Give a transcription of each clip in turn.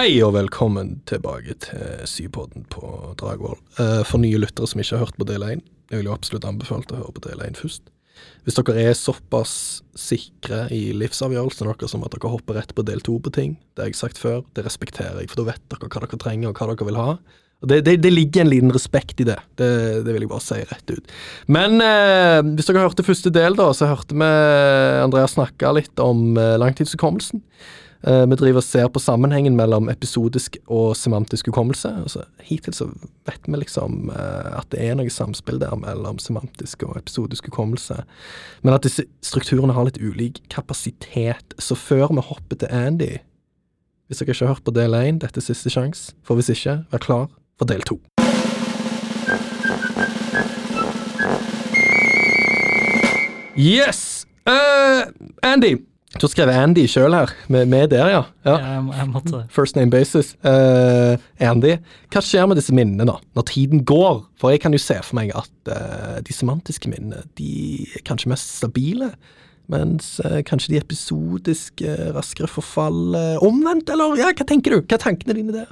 Hei og velkommen tilbake til Sypodden på Dragvoll. Eh, For nye lyttere som ikke har hørt på del 1, jeg vil jo absolutt anbefale å høre på del 1 først. Hvis dere er såpass sikre i livsavgjørelsene deres som at dere hopper rett på del 2 på ting, det har jeg sagt før, det respekterer jeg, for da vet dere hva dere trenger og hva dere vil ha. Det, det, det ligger en liten respekt i det. det, det vil jeg bare si rett ut. Men eh, hvis dere hørte første del, da, så hørte vi Andreas snakke litt om eh, langtidshukommelsen. Eh, vi driver og ser på sammenhengen mellom episodisk og semantisk hukommelse. Altså, hittil så vet vi liksom eh, at det er noe samspill der mellom semantisk og episodisk hukommelse. Men at disse strukturene har litt ulik kapasitet. Så før vi hopper til Andy Hvis dere ikke har hørt på del én, dette er siste sjanse. For hvis ikke, vær klar for del to. Yes! Eh, Andy. Du har skrevet Andy sjøl her, med, med der, ja. ja. Jeg, jeg måtte det. First name basis. Uh, Andy, hva skjer med disse minnene da, når tiden går? For jeg kan jo se for meg at uh, de semantiske minnene de er kanskje mest stabile, mens uh, kanskje de episodiske raskere forfaller omvendt, eller ja, hva tenker du? Hva er tankene dine der?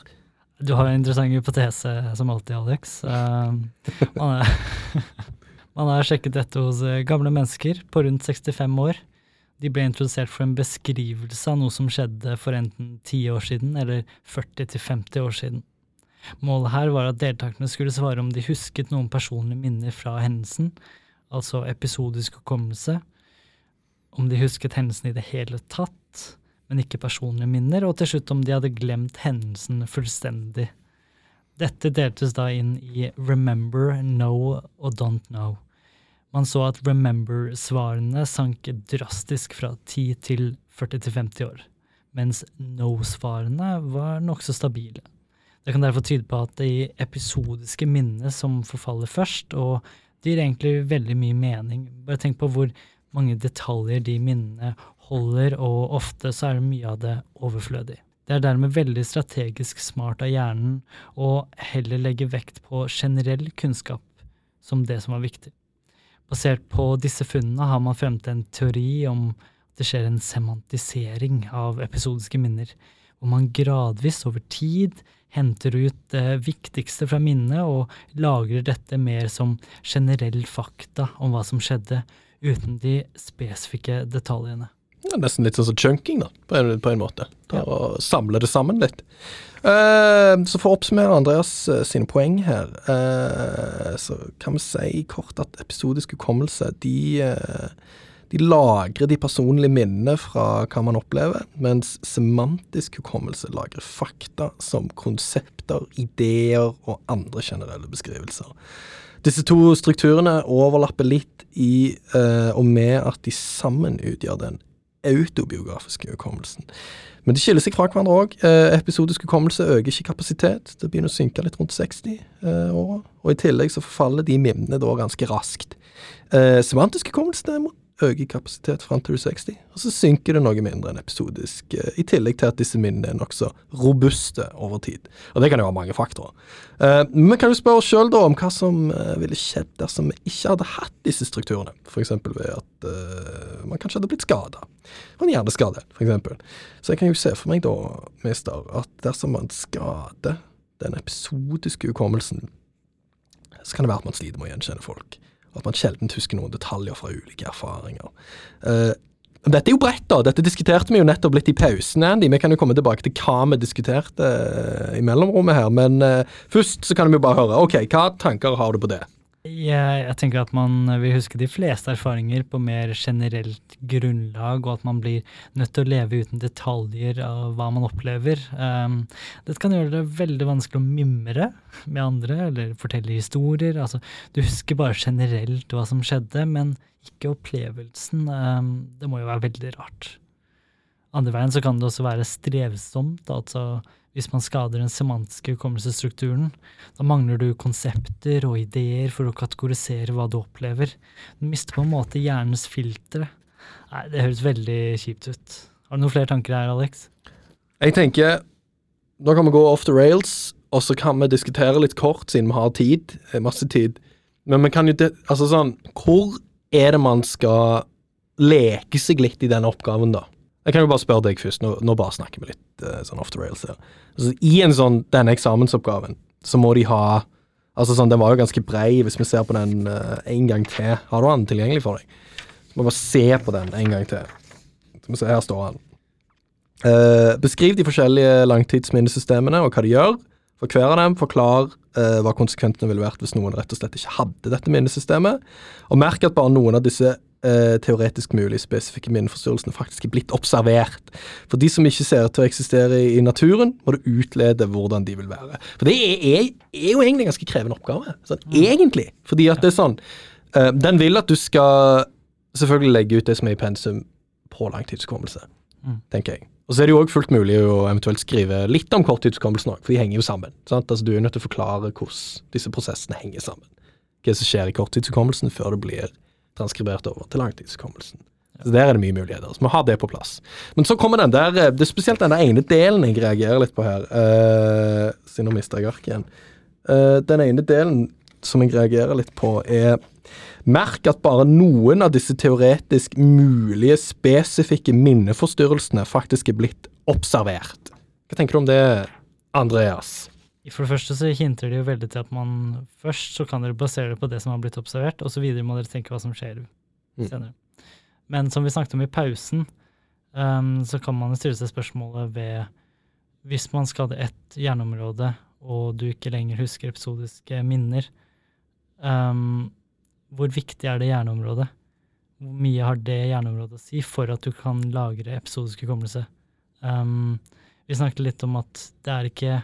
Du har en interessant hypotese som alltid, Alex. Man, er, man har sjekket dette hos gamle mennesker på rundt 65 år. De ble introdusert for en beskrivelse av noe som skjedde for enten 10 år siden eller 40-50 år siden. Målet her var at deltakerne skulle svare om de husket noen personlige minner fra hendelsen, altså episodisk hukommelse, om de husket hendelsen i det hele tatt, men ikke personlige minner, og til slutt om de hadde glemt hendelsen fullstendig. Dette deltes da inn i remember, know og don't know. Man så at remember-svarene sank drastisk fra 10 til 40 til 50 år, mens no-svarene var nokså stabile. Det kan derfor tyde på at er episodiske minnene som forfaller først, og det gir egentlig veldig mye mening. Bare tenk på hvor mange detaljer de minnene holder, og ofte så er det mye av det overflødig. Det er dermed veldig strategisk smart av hjernen å heller legge vekt på generell kunnskap som det som er viktig. Basert på disse funnene har man fremmet en teori om at det skjer en semantisering av episodiske minner, hvor man gradvis over tid henter ut det viktigste fra minnet og lagrer dette mer som generell fakta om hva som skjedde, uten de spesifikke detaljene. Er nesten litt sånn som chunking, da, på en, på en måte. Ta og Samle det sammen litt. Uh, så for å oppsummere Andreas uh, sine poeng her, uh, så kan vi si kort at episodisk hukommelse, de, de lagrer de personlige minnene fra hva man opplever, mens semantisk hukommelse lagrer fakta som konsepter, ideer og andre generelle beskrivelser. Disse to strukturene overlapper litt i og med at de sammen utgjør den autobiografiske hukommelsen. Men de skiller seg fra hverandre òg. Eh, episodisk hukommelse øker ikke kapasitet. Det begynner å synke litt rundt 60 eh, år. Og i tillegg så forfaller de minnene da ganske raskt. Eh, semantisk hukommelse derimot øker kapasitet fram til du er 60, og så synker det noe mindre enn episodisk, eh, i tillegg til at disse minnene er nokså robuste over tid. Og det kan jo ha mange faktorer. Eh, Men kan du spørre oss sjøl om hva som eh, ville skjedd dersom vi ikke hadde hatt disse strukturene, f.eks. ved at uh, man kanskje hadde blitt skada. En hjerneskade, f.eks. Så jeg kan jo se for meg da, mester, at dersom man skader den episodiske hukommelsen, så kan det være at man sliter med å gjenkjenne folk. At man sjelden husker noen detaljer fra ulike erfaringer. Uh, dette er jo bredt, da. Dette diskuterte vi jo nettopp litt i pausen, Andy. Vi kan jo komme tilbake til hva vi diskuterte eh, i mellomrommet her. Men uh, først så kan vi jo bare høre. Ok, hva tanker har du på det? Jeg, jeg tenker at man vil huske de fleste erfaringer på mer generelt grunnlag, og at man blir nødt til å leve uten detaljer av hva man opplever. Um, dette kan gjøre det veldig vanskelig å mimre med andre, eller fortelle historier. Altså, du husker bare generelt hva som skjedde, men ikke opplevelsen. Um, det må jo være veldig rart. Andre veien så kan det også være strevsomt, altså hvis man skader den semantiske hukommelsesstrukturen. Da mangler du konsepter og ideer for å kategorisere hva du opplever. Du mister på en måte hjernens filtre. Nei, det høres veldig kjipt ut. Har du noen flere tanker her, Alex? Jeg tenker Nå kan vi gå off the rails, og så kan vi diskutere litt kort, siden vi har tid. eh, Masse tid. Men vi kan jo Altså sånn Hvor er det man skal leke seg litt i den oppgaven, da? Jeg kan jo bare spørre deg først, nå, nå bare snakker vi litt uh, sånn off the rails her. Altså, I en sånn, denne eksamensoppgaven så må de ha Altså sånn, Den var jo ganske brei, hvis vi ser på den uh, en gang til. Har du den tilgjengelig for deg? Så må vi bare se på den en gang til. Så vi se, Her står den. Uh, beskriv de forskjellige langtidsminnesystemene og hva de gjør. For hver av dem forklar uh, hva konsekventene ville vært hvis noen rett og slett ikke hadde dette minnesystemet. Og merk at bare noen av disse uh, teoretisk mulig spesifikke minneforstyrrelsene faktisk er blitt observert. For de som ikke ser ut til å eksistere i, naturen, må du utlede hvordan de vil være. For det er, er, er jo egentlig en ganske krevende oppgave. Sånn, mm. Egentlig. Fordi at det er sånn eh, Den vil at du skal selvfølgelig legge ut det som er i pensum på langtidshukommelse, mm. tenker jeg. Og så er det jo òg fullt mulig å eventuelt skrive litt om korttidshukommelsen òg, for de henger jo sammen. Sant? Altså Du er nødt til å forklare hvordan disse prosessene henger sammen. Hva som skjer i korttidshukommelsen før det blir transkribert over til langtidshukommelsen. Så Der er det mye muligheter. Så vi har det på plass. Men så kommer den der Det er spesielt den ene delen jeg reagerer litt på her. Uh, siden nå mista jeg arket igjen. Uh, den ene delen som jeg reagerer litt på, er Merk at bare noen av disse teoretisk mulige spesifikke minneforstyrrelsene faktisk er blitt observert. Hva tenker du om det, Andreas? For det første så hinter det jo veldig til at man først så kan dere basere det på det som har blitt observert, og så videre må dere tenke hva som skjer mm. senere. Mm. Men som vi snakket om i pausen, um, så kan man stille seg spørsmålet ved Hvis man skadde ett hjerneområde, og du ikke lenger husker episodiske minner, um, hvor viktig er det hjerneområdet? Hvor mye har det hjerneområdet å si for at du kan lagre episodisk hukommelse? Um, vi snakket litt om at det er ikke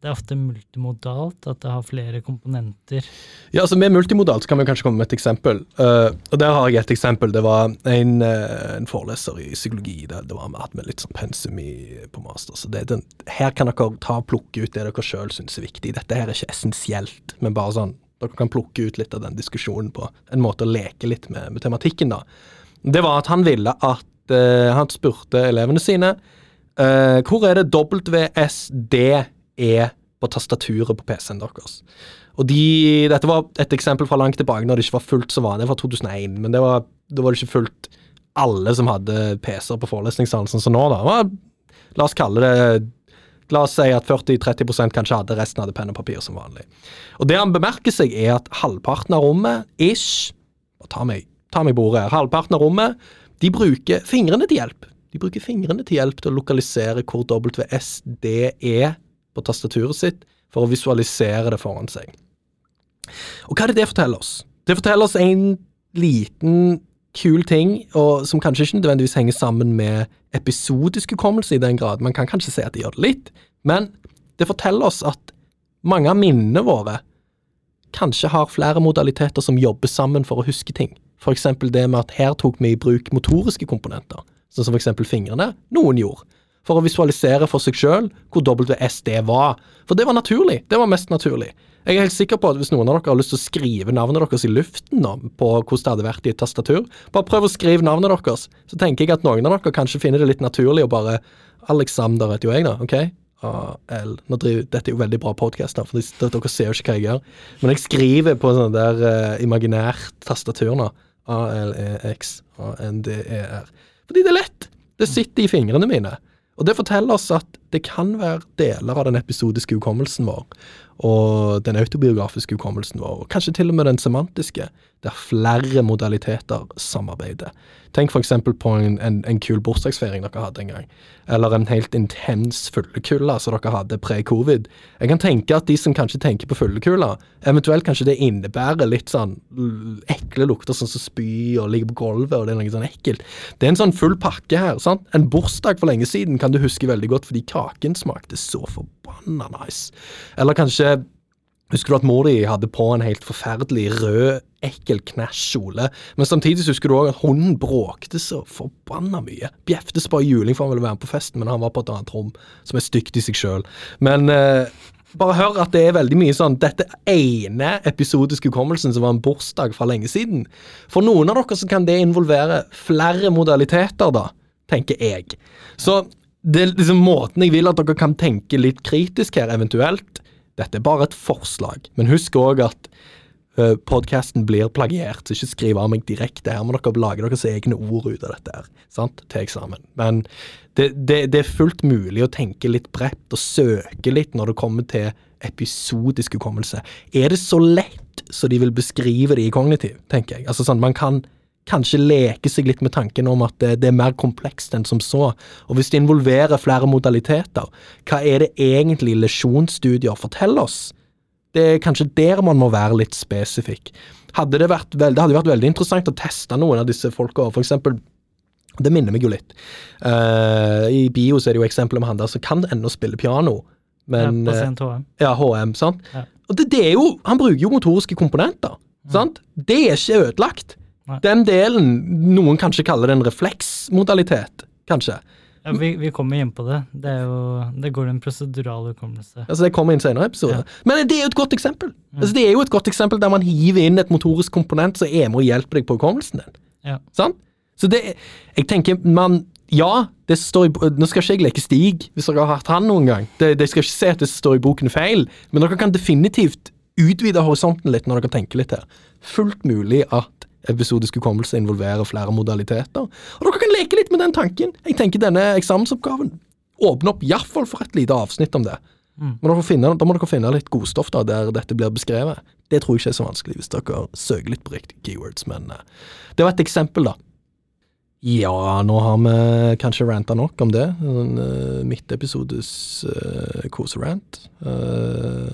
det er ofte multimodalt, at det har flere komponenter. Ja, altså Med multimodalt kan vi kanskje komme med et eksempel. Uh, og Der har jeg et eksempel. Det var en, uh, en foreleser i psykologi. Det, det var med, med litt sånn pensum i, på master. så den, Her kan dere ta og plukke ut det dere sjøl syns er viktig. Dette her er ikke essensielt, men bare sånn dere kan plukke ut litt av den diskusjonen på en måte å leke litt med, med tematikken, da. Det var at han ville at uh, Han spurte elevene sine hvor er det WSD er på tastaturet på PC-en deres. Og de, Dette var et eksempel fra langt tilbake når det ikke var fullt så vanlig, fra 2001. Men det var, da var ikke fullt alle som hadde PC-er på forelesningssalen som nå. da. Var, la oss kalle det La oss si at 40-30% kanskje hadde, resten hadde penn og papir som vanlig. Og Det han bemerker seg, er at halvparten av rommet, ish Ta meg, ta meg bordet her. Halvparten av rommet de bruker fingrene til hjelp. De bruker fingrene til hjelp til å lokalisere hvor WSD er på tastaturet sitt, for å visualisere det foran seg. Og hva er det det forteller oss? Det forteller oss en liten kul ting, og som kanskje ikke nødvendigvis henger sammen med episodisk hukommelse i den grad. Man kan kanskje si at det gjør det litt, men det forteller oss at mange av minnene våre kanskje har flere modaliteter som jobber sammen for å huske ting. For eksempel det med at her tok vi i bruk motoriske komponenter, sånn som for eksempel fingrene. Noen gjorde. For å visualisere for seg sjøl hvor WSD var. For det var naturlig. Det var mest naturlig. Jeg er helt sikker på at hvis noen av dere har lyst til å skrive navnet deres i luften nå, på hvordan det hadde vært i et tastatur, bare prøv å skrive navnet deres. Så tenker jeg at noen av dere kanskje finner det litt naturlig å bare Alexander heter jo jeg, da. ok? A-L Nå driver, Dette er jo veldig bra podkast, for dere ser jo ikke hva jeg gjør. Men jeg skriver på sånn der uh, imaginært tastatur nå. A-L-E-X A-N-D-E-R. Fordi det er lett. Det sitter i fingrene mine. Og det forteller oss at det kan være deler av den episodiske hukommelsen vår og den autobiografiske hukommelsen vår, og kanskje til og med den semantiske, der flere modaliteter samarbeider. Tenk f.eks. på en, en, en, kul bursdagsfeiring dere hadde en gang, eller en helt intens fyllekule som dere hadde pre-covid. Jeg kan tenke at de som kanskje tenker på fullekulla, eventuelt kanskje det innebærer litt sånn ekle lukter, sånn som spy og ligger på gulvet, og det er noe sånn ekkelt. Det er en sånn full pakke her. sant? En bursdag for lenge siden kan du huske veldig godt fordi kaken smakte så forbanna nice. Eller kanskje Husker du at mor di hadde på en helt forferdelig rød, ekkel knæsj kjole? Men samtidig husker du òg at hunden bråkte så forbanna mye. Bjeftes bare juling for han ville være med på festen, men han var på et annet rom, som er stygt i seg sjøl. Men eh, bare hør at det er veldig mye sånn Dette ene episodiske hukommelsen som var en bursdag fra lenge siden. For noen av dere så kan det involvere flere modaliteter, da, tenker jeg. Så det er liksom måten jeg vil at dere kan tenke litt kritisk her, eventuelt. Dette er bare et forslag, men husk òg at uh, podkasten blir plagiert, så ikke skriv av meg direkte. Her må dere lage deres egne ord ut av dette her, sant, til eksamen. Men det, det, det er fullt mulig å tenke litt bredt og søke litt når det kommer til episodisk hukommelse. Er det så lett så de vil beskrive det i kognitiv, tenker jeg. Altså sånn, Man kan kanskje leke seg litt med tanken om at det, det, er mer komplekst enn som så. Og hvis det involverer flere modaliteter, hva er det egentlig lesjonsstudier forteller oss? Det er kanskje der man må være litt spesifikk. Hadde det, vært veld, det hadde vært veldig interessant å teste noen av disse folka, for eksempel det minner meg jo litt. Uh, I bio så er det jo eksempler med han der som kan ennå spille piano. Men, ja, pasient HM. Ja, HM, sant. Ja. Og det, det, er jo, Han bruker jo motoriske komponenter. Mm. sant? Det er ikke ødelagt. Nei. Den delen, noen kanskje kaller det en refleksmodalitet, kanskje. Ja, vi, vi kommer inn på det. Det, jo, det går en prosedural hukommelse. Altså Det kommer i en senere episode. Ja. Men det er jo et godt eksempel. Mm. Altså Det er jo et godt eksempel der man hiver inn et motorisk komponent som er med og hjelper deg på hukommelsen din. Ja. Sånn? Så det Jeg tenker man Ja, det står i, nå skal ikke jeg leke Stig, hvis dere har hørt han noen gang. Det, det skal ikke se at det står i boken feil, men dere kan definitivt utvide horisonten litt når dere tenker litt her. Fullt mulig at episodisk hukommelse involverer flere modaliteter. Og dere kan leke litt med den tanken. Jeg tenker denne eksamensoppgaven åpner opp iallfall for et lite avsnitt om det. Mm. Men finne, da må dere finne litt godstoff da, der dette blir beskrevet. Det tror jeg ikke er så vanskelig hvis dere søker litt på riktige keywords, men uh, det var et eksempel, da. Ja, nå har vi kanskje ranta nok om det. En uh, midtepisodes uh, koserant. Uh,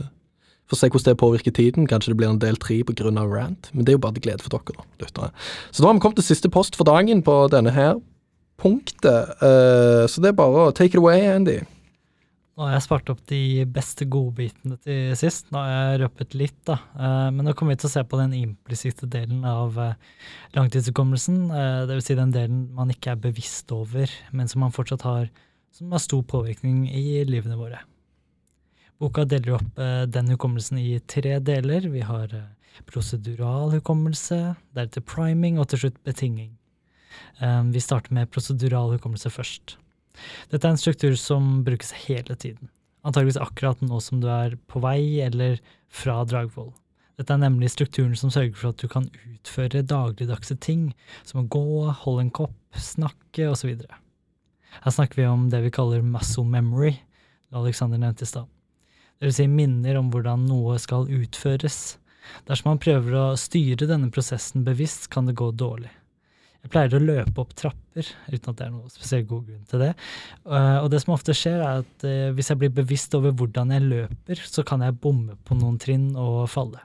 Får se hvordan det påvirker tiden. Kanskje det blir en del tre pga. rant. Men det er jo bare til glede for dere, da, lyttere. Så da har vi kommet til siste post for dagen på denne her punktet. Uh, så det er bare å take it away, Andy. Nå har jeg spart opp de beste godbitene til sist. Nå har jeg røpet litt, da. Uh, men nå kommer vi til å se på den implisitte delen av uh, langtidshukommelsen. vil si den delen man ikke er bevisst over, men som man fortsatt har, som har stor påvirkning i livene våre. Boka deler opp eh, den hukommelsen i tre deler. Vi har eh, prosedural hukommelse, deretter priming og til slutt betinging. Eh, vi starter med prosedural hukommelse først. Dette er en struktur som brukes hele tiden. Antageligvis akkurat nå som du er på vei eller fra Dragvoll. Dette er nemlig strukturen som sørger for at du kan utføre dagligdagse ting, som å gå, holde en kopp, snakke osv. Her snakker vi om det vi kaller muscle memory, Alexander nevnte i stad dvs. Si minner om hvordan noe skal utføres. Dersom man prøver å styre denne prosessen bevisst, kan det gå dårlig. Jeg pleier å løpe opp trapper, uten at det er noe spesielt god grunn til det. Eh, og det som ofte skjer, er at eh, hvis jeg blir bevisst over hvordan jeg løper, så kan jeg bomme på noen trinn og falle.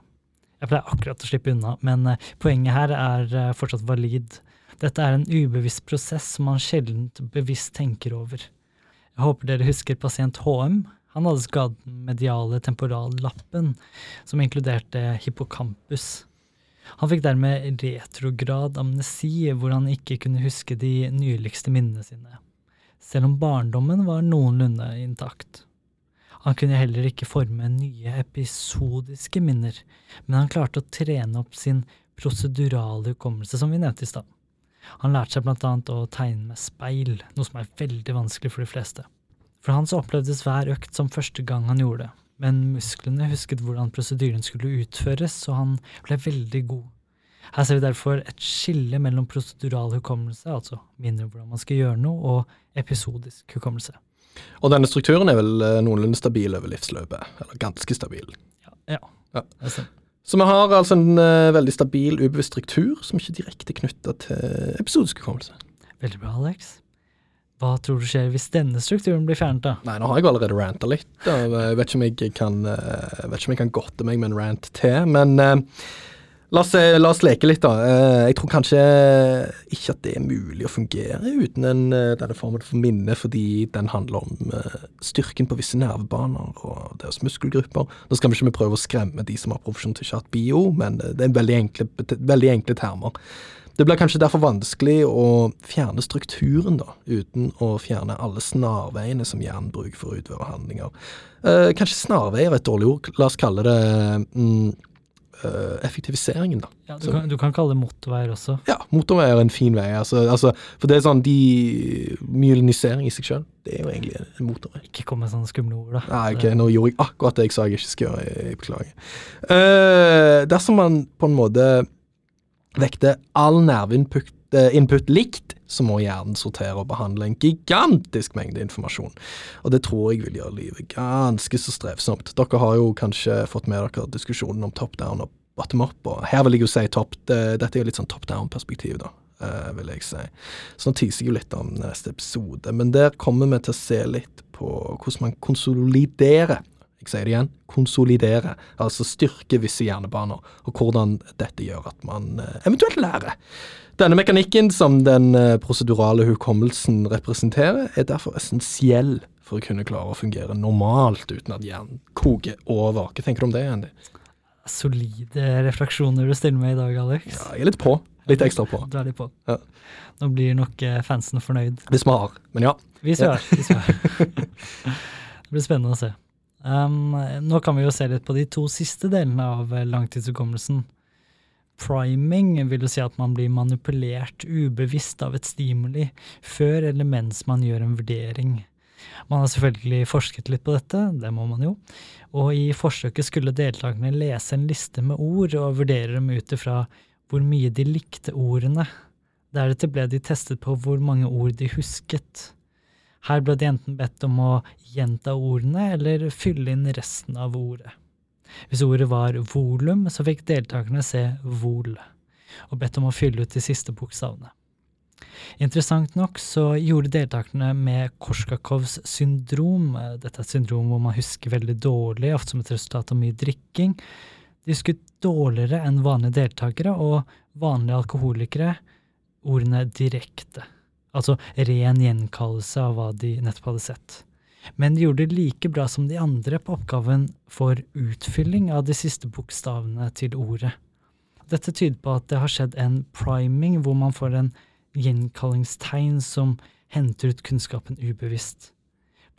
Jeg pleier akkurat å slippe unna, men eh, poenget her er fortsatt valid. Dette er en ubevisst prosess som man sjelden bevisst tenker over. Jeg håper dere husker pasient HM, han hadde skadet den mediale temporallappen, som inkluderte hippocampus. Han fikk dermed retrograd amnesi, hvor han ikke kunne huske de nyligste minnene sine, selv om barndommen var noenlunde intakt. Han kunne heller ikke forme nye episodiske minner, men han klarte å trene opp sin prosedurale hukommelse, som vi nevnte i stad. Han lærte seg blant annet å tegne med speil, noe som er veldig vanskelig for de fleste. For han så opplevdes hver økt som første gang han gjorde det, men musklene husket hvordan prosedyren skulle utføres, så han ble veldig god. Her ser vi derfor et skille mellom prosedural hukommelse, altså mindre hvordan man skal gjøre noe, og episodisk hukommelse. Og denne strukturen er vel eh, noenlunde stabil over livsløpet, eller ganske stabil. Ja, ja. Ja. det stemmer. Så vi har altså en uh, veldig stabil, ubevisst struktur som ikke direkte er knytta til episodisk hukommelse. Veldig bra, Alex. Hva tror du skjer hvis denne strukturen blir fjernet, da? Nei, nå har jeg allerede ranta litt. Og Jeg vet ikke om jeg kan, uh, vet om jeg kan godte meg med en rant til, men uh, la, oss, uh, la, oss, leke litt, da. jeg tror kanskje ikke at det er mulig å fungere uten en, denne formen for minne, fordi den handler om styrken på visse nervebaner og deres muskelgrupper. Nå skal vi ikke prøve å skremme de som har profesjon til ikke hatt bio, men det er veldig enkle, veldig enkle termer. Det blir kanskje derfor vanskelig å fjerne strukturen, da, uten å fjerne alle snarveiene som hjernen bruker for å utøve handlinger. Eh, kanskje snarveier er et dårlig ord, la oss kalle det mm, eh, effektiviseringen, da. Ja, du, kan, du kan kalle det motorveier også. Ja, motorveier er en fin vei. Altså, altså, for det er sånn de Myelinisering i seg sjøl, det er jo egentlig en motorvei. Ikke kom med sånne skumle ord, da. Nei, ok, nå gjorde jeg akkurat det jeg sa jeg ikke skulle gjøre. Jeg beklager. Eh, dersom man på en måte vekter all nerveinput eh, likt, så må hjernen sortere og behandle en gigantisk mengde informasjon. Og det tror jeg vil gjøre livet ganske så strevsomt. Dere har jo kanskje fått med dere diskusjonen om top down og bottom up, og her vil jeg jo si top, dette er jo litt sånn top down-perspektiv, da. eh, vil jeg si. Så nå teaser jeg jo litt om neste episode, men der kommer vi til å se litt på hvordan man konsoliderer jeg sier det igjen, konsolidere, altså styrke visse hjernebaner, og hvordan dette gjør at man eh, eventuelt lærer. Denne mekanikken som den eh, prosedurale hukommelsen representerer, er derfor essensiell for å kunne klare å fungere normalt uten at hjernen koker over. Hva tenker du om det, Andy? Solide refleksjoner du stiller med i dag, Alex. Ja, jeg er litt på. Litt ekstra på. Du er litt på. Ja. Nå blir nok eh, fansen fornøyd. Hvis vi har. Men ja. Vi svarer. Vi svarer. det blir spennende å se. Um, nå kan vi jo se litt på de to siste delene av eh, langtidshukommelsen. Priming vil jo si at man blir manipulert ubevisst av et stimuli før eller mens man gjør en vurdering. Man har selvfølgelig forsket litt på dette, det må man jo, og i forsøket skulle deltakerne lese en liste med ord og vurdere dem ut ifra hvor mye de likte ordene. Deretter ble de testet på hvor mange ord de husket. Her ble de enten bedt om å gjenta ordene eller fylle inn resten av ordet. Hvis ordet var volum, så fikk deltakerne se vol, og bedt om å fylle ut de siste bokstavene. Interessant nok så gjorde deltakerne med Korsakovs syndrom, dette er et syndrom hvor man husker veldig dårlig, ofte som et resultat av mye drikking, de husket dårligere enn vanlige deltakere og vanlige alkoholikere ordene direkte. Altså ren gjenkallelse av hva de nettopp hadde sett. Men de gjorde det like bra som de andre på oppgaven for utfylling av de siste bokstavene til ordet. Dette tyder på at det har skjedd en priming hvor man får en gjenkallingstegn som henter ut kunnskapen ubevisst.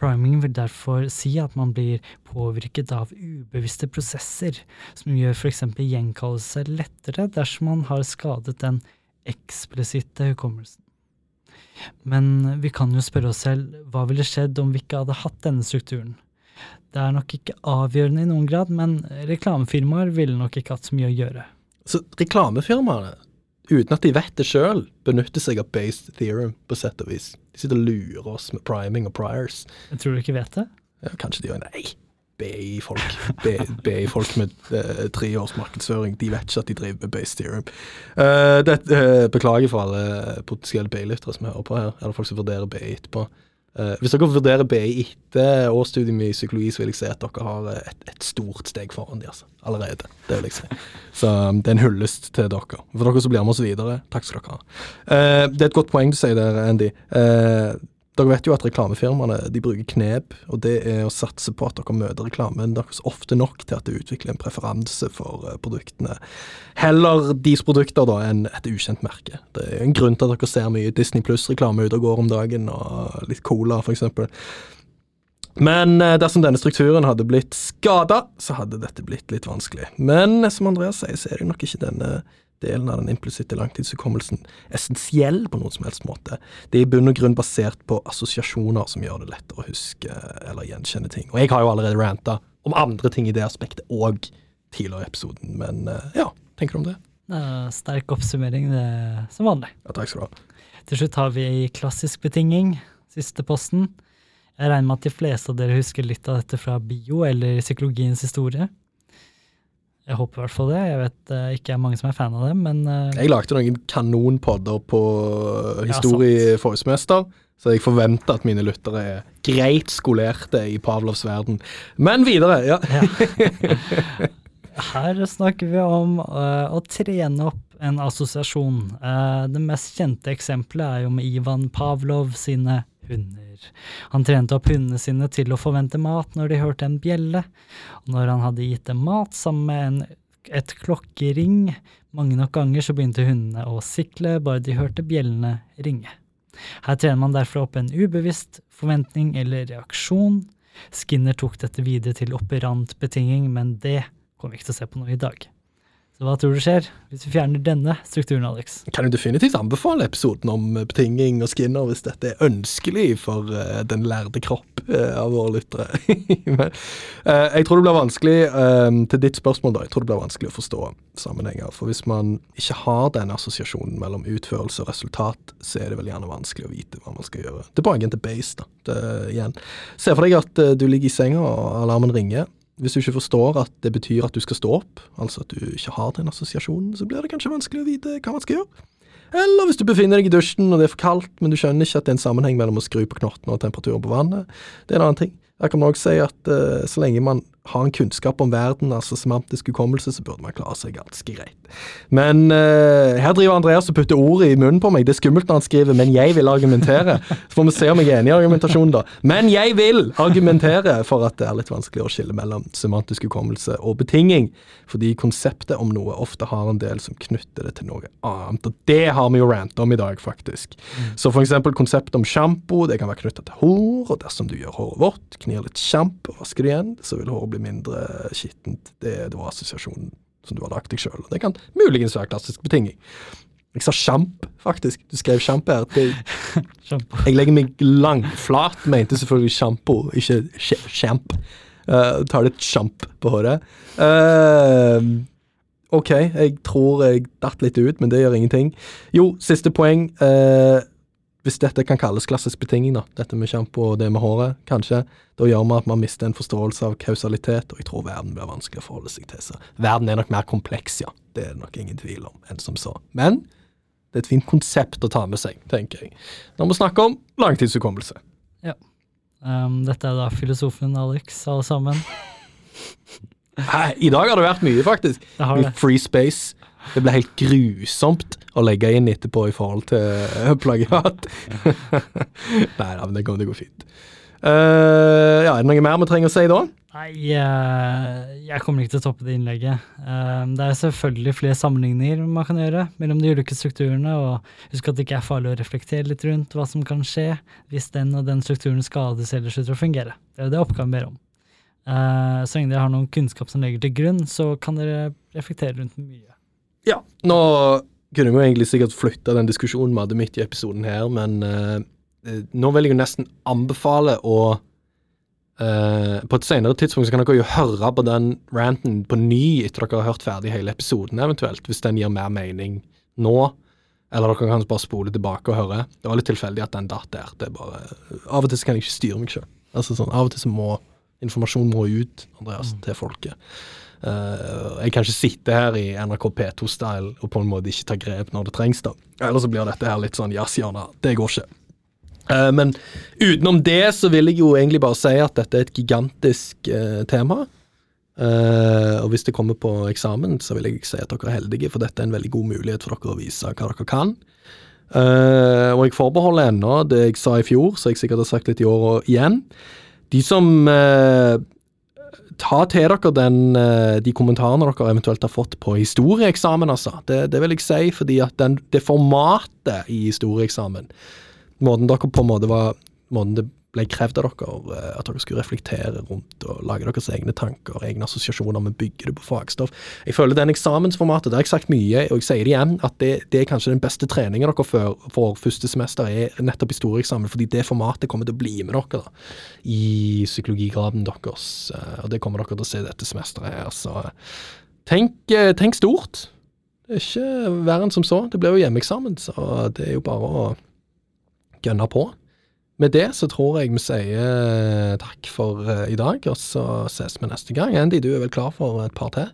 Priming vil derfor si at man blir påvirket av ubevisste prosesser, som gjør f.eks. gjenkallelse lettere dersom man har skadet den eksplisitte hukommelsen. Men vi kan jo spørre oss selv hva ville skjedd om vi ikke hadde hatt denne strukturen? Det er nok ikke avgjørende i noen grad, men reklamefirmaer ville nok ikke hatt så mye å gjøre. Så reklamefirmaene, uten at de vet det sjøl, benytter seg av based theorem på sett og vis. De sitter og lurer oss med priming og priors. Jeg tror du ikke vet det? Ja, kanskje de gjør det. Nei, BI-folk. BI-folk med uh, tre års markedsføring, de vet ikke at de driver med base theorem. Uh, det, uh, beklager for alle potensielle BI-lyttere som hører på her, eller folk som vurderer BI etterpå. Hvis dere vurderer BI etter årsstudiet i psykologi, så vil jeg si at dere har et, et stort steg foran de, altså. Allerede. Det vil jeg si. Så um, det er en hyllest til dere. For dere som blir med oss videre, takk skal dere ha. Det er et godt poeng du sier der, Andy. Eh, dere vet jo at reklamefirmaene de bruker knep, og det er å satse på at dere møter reklamen deres ofte nok til at det utvikler en preferanse for eh, produktene. Heller deres produkter da enn et ukjent merke. Det er en grunn til at dere ser mye Disney Pluss-reklame ute og går om dagen, og litt Cola f.eks. Men eh, dersom denne strukturen hadde blitt skada, så hadde dette blitt litt vanskelig. Men som Andreas sier, så er det nok ikke denne delen av den implisitte langtidshukommelsen essensiell på noen som helst måte. Det er i bunn og grunn basert på assosiasjoner som gjør det lettere å huske eller gjenkjenne ting. Og jeg har jo allerede ranta om andre ting i det aspektet òg tidligere i episoden, men eh, ja, tenker du om det? det er sterk oppsummering, det er som vanlig. Ja, takk skal du ha. Til slutt har vi klassisk betinging, siste posten. Jeg regner med at de fleste av dere husker litt av dette fra bio eller psykologiens historie. Jeg håper i hvert fall det. Jeg vet uh, ikke er mange som er fan av det, men uh, Jeg lagde noen kanonpodder på historie ja, forrige semester, så jeg forventer at mine lyttere er greit skolerte i Pavlovs verden. Men videre, ja. her snakker vi om uh, å trene opp en assosiasjon. Eh, det mest kjente eksempelet er jo med Ivan Pavlov sine hunder. Han trente opp hundene sine til å forvente mat når de hørte en bjelle, og når han hadde gitt dem mat sammen med en, et klokkering mange nok ganger, så begynte hundene å sikle bare de hørte bjellene ringe. Her trener man derfor opp en ubevisst forventning eller reaksjon. Skinner tok dette videre til operant betinging, men det kommer vi ikke til å se på nå i dag. Så hva tror du skjer hvis vi fjerner denne strukturen, Alex? Kan jo definitivt anbefale episoden om eh, betinging og skinner hvis dette er ønskelig for uh, den lærde kropp uh, av våre lyttere. Uh, jeg tror det blir vanskelig, til ditt spørsmål da, jeg tror det blir vanskelig å forstå sammenhenger. For hvis man ikke har den assosiasjonen mellom utførelse og resultat, så er det vel gjerne vanskelig å vite hva man skal gjøre. Tilbake til base, da. Det, igjen. Se for deg at du ligger i senga og alarmen ringer hvis du ikke forstår at det betyr at du skal stå opp, altså at du ikke har den assosiasjonen, så blir det kanskje vanskelig å vite hva man skal gjøre. Eller hvis du befinner deg i dusjen og det er for kaldt, men du skjønner ikke at det er en sammenheng mellom å skru på knottene og temperaturen på vannet. Det er en annen ting. Jeg kan også si at uh, så lenge man har en kunnskap om verden, altså semantisk hukommelse, så burde man klare seg ganske greit. Men uh, her driver Andreas og putter ordet i munnen på meg. Det er skummelt når han skriver 'men jeg vil argumentere'. Så får vi se om jeg er enig i argumentasjonen, da. Men jeg vil argumentere for at det er litt vanskelig å skille mellom semantisk hukommelse og betinging, fordi konseptet om noe ofte har en del som knytter det til noe annet. Og det har vi jo rant om i dag, faktisk. Mm. Så for eksempel konseptet om sjampo, det kan være knyttet til hår, og dersom du gjør håret vått, knir litt sjampo vasker det igjen, så vil håret bli mindre skittent. Det er da assosiasjonen som du har lagt deg sjøl. Det kan muligens være klassisk betinging. Jeg sa sjamp, faktisk. Du skrev sjamp her. Jeg legger meg langflat, mente selvfølgelig sjampo, ikke sjamp. Uh, tar litt sjamp på håret. Uh, OK, jeg tror jeg datt litt ut, men det gjør ingenting. Jo, siste poeng. Uh, hvis dette kan kalles klassisk betinging, da, dette med sjampo og det med håret, kanskje, da gjør vi at man mister en forståelse av kausalitet, og jeg tror verden blir vanskelig å forholde seg til. Så verden er nok mer kompleks, ja. Det er det nok ingen tvil om, enn som så. Men det er et fint konsept å ta med seg, tenker jeg, når vi snakker om langtidshukommelse. Ja. Um, dette er da filosofen Alex, alle sammen. I dag har det vært mye, faktisk. Det har det. Free space. Det ble helt grusomt å legge inn etterpå i forhold til uh, plagiat. Nei da, men det kommer til å gå fint. Uh, ja, Er det noe mer vi trenger å si da? Nei, uh, jeg kommer ikke til å toppe det innlegget. Det er selvfølgelig flere sammenligninger man kan gjøre mellom de ulike strukturene, og husk at det ikke er farlig å reflektere litt rundt hva som kan skje hvis den og den strukturen skades eller slutter å fungere. Det er jo det oppgaven ber om. så lenge dere har noen kunnskap som legger til grunn, så kan dere reflektere rundt mye. Ja, nå kunne vi jo egentlig sikkert flytta den diskusjonen vi hadde midt i episoden her, men uh, nå vil jeg jo nesten anbefale å uh, På et senere tidspunkt så kan dere jo høre på den ranten på ny etter dere har hørt ferdig hele episoden, eventuelt, hvis den gir mer mening nå. Eller dere kan bare spole tilbake og høre. Det var litt tilfeldig at den datt der. Er bare, Av og til så kan jeg ikke styre meg sjøl. Altså sånn, av og til så må informasjon må ut, Andreas, mm. til folket. Uh, jeg kan ikke sitte her i NRK P2-style og på en måte ikke ta grep når det trengs, da. Ellers så blir dette her litt sånn jazzhjørne. Det går ikke. Uh, men utenom det så vil jeg jo egentlig bare si at dette er et gigantisk uh, tema. og hvis det kommer på eksamen, så vil jeg si at dere er heldige, for dette er en veldig god mulighet for dere å vise hva dere kan. og jeg forbeholder ennå det jeg sa i fjor, så jeg sikkert har sagt litt i år igjen. De som ta til dere den, eh, de kommentarene dere eventuelt har fått på historieeksamen, altså. Det, det vil jeg si, fordi at den, det formatet i historieeksamen, måten dere på en måte var måten det ble krevd av dere, eh, at dere skulle reflektere rundt og lage deres egne tanker, egne assosiasjoner, men bygge det på fagstoff. Jeg føler den eksamensformatet, det har jeg sagt mye, og jeg sier det igjen, at det, det er kanskje den beste treningen dere får for første semester, er nettopp historieeksamen, fordi det formatet kommer til å bli med dere da, i psykologigraden deres, eh, og det kommer dere til å se dette semesteret her, så tenk, eh, tenk stort. Det er ikke verre enn som så. Det blir jo hjemmeeksamen, så det er jo bare å gønne på. Med det så tror jeg vi sier eh, takk for uh, i dag, og så ses vi neste gang. Andy, du er vel klar for et par til?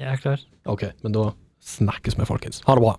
Jeg er klar. Ok, men da snakkes vi, folkens. Ha det bra.